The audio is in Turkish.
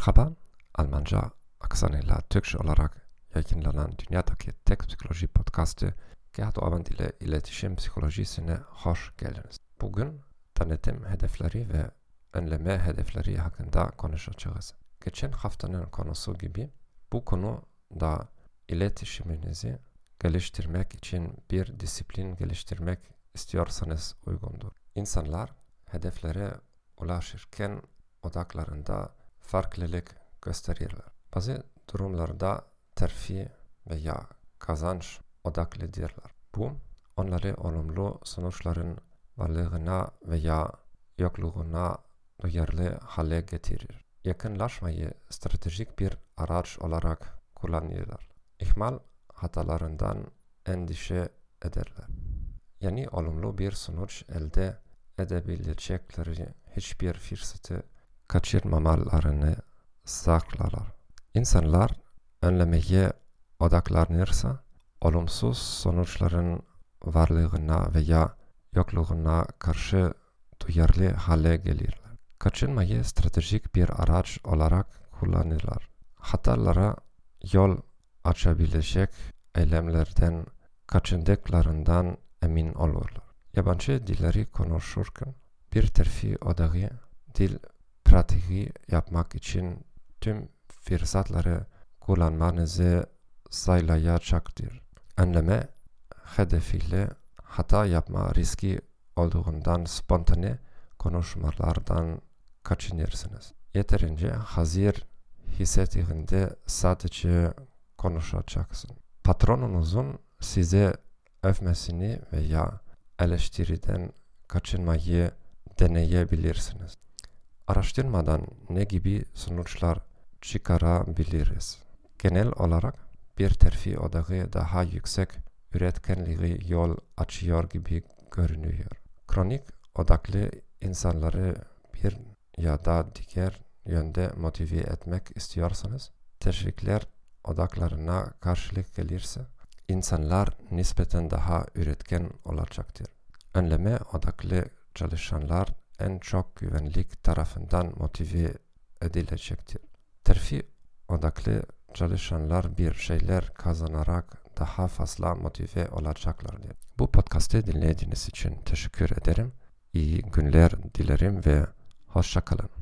Merhaba, Almanca aksanıyla Türkçe olarak yayınlanan Dünyadaki Tek Psikoloji Podcast'ı Kağıt ile iletişim psikolojisine hoş geldiniz. Bugün tanıtım hedefleri ve önleme hedefleri hakkında konuşacağız. Geçen haftanın konusu gibi bu konu da iletişiminizi geliştirmek için bir disiplin geliştirmek istiyorsanız uygundur. İnsanlar hedeflere ulaşırken odaklarında farklılık gösterirler. Bazı durumlarda terfi veya kazanç odaklıdırlar. Bu onları olumlu sonuçların varlığına veya yokluğuna duyarlı hale getirir. Yakınlaşmayı stratejik bir araç olarak kullanırlar. İhmal hatalarından endişe ederler. Yani olumlu bir sonuç elde edebilecekleri hiçbir fırsatı kaçırmamalarını saklarlar. İnsanlar önlemeye odaklanırsa olumsuz sonuçların varlığına veya yokluğuna karşı duyarlı hale gelirler. Kaçınmayı stratejik bir araç olarak kullanırlar. Hatalara yol açabilecek eylemlerden kaçındıklarından emin olurlar. Yabancı dilleri konuşurken bir terfi odağı dil pratiği yapmak için tüm fırsatları kullanmanızı sağlayacaktır. Önleme hedefiyle hata yapma riski olduğundan spontane konuşmalardan kaçınırsınız. Yeterince hazır hissettiğinde sadece konuşacaksın. Patronunuzun size övmesini veya eleştiriden kaçınmayı deneyebilirsiniz. Araştırmadan ne gibi sonuçlar çıkarabiliriz? Genel olarak bir terfi odağı daha yüksek üretkenliği yol açıyor gibi görünüyor. Kronik odaklı insanları bir ya da diğer yönde motive etmek istiyorsanız, teşvikler odaklarına karşılık gelirse, insanlar nispeten daha üretken olacaktır. Önleme odaklı çalışanlar en çok güvenlik tarafından motive edilecektir. Terfi odaklı çalışanlar bir şeyler kazanarak daha fazla motive olacaklardır. Bu podcast'ı dinlediğiniz için teşekkür ederim. İyi günler dilerim ve hoşçakalın.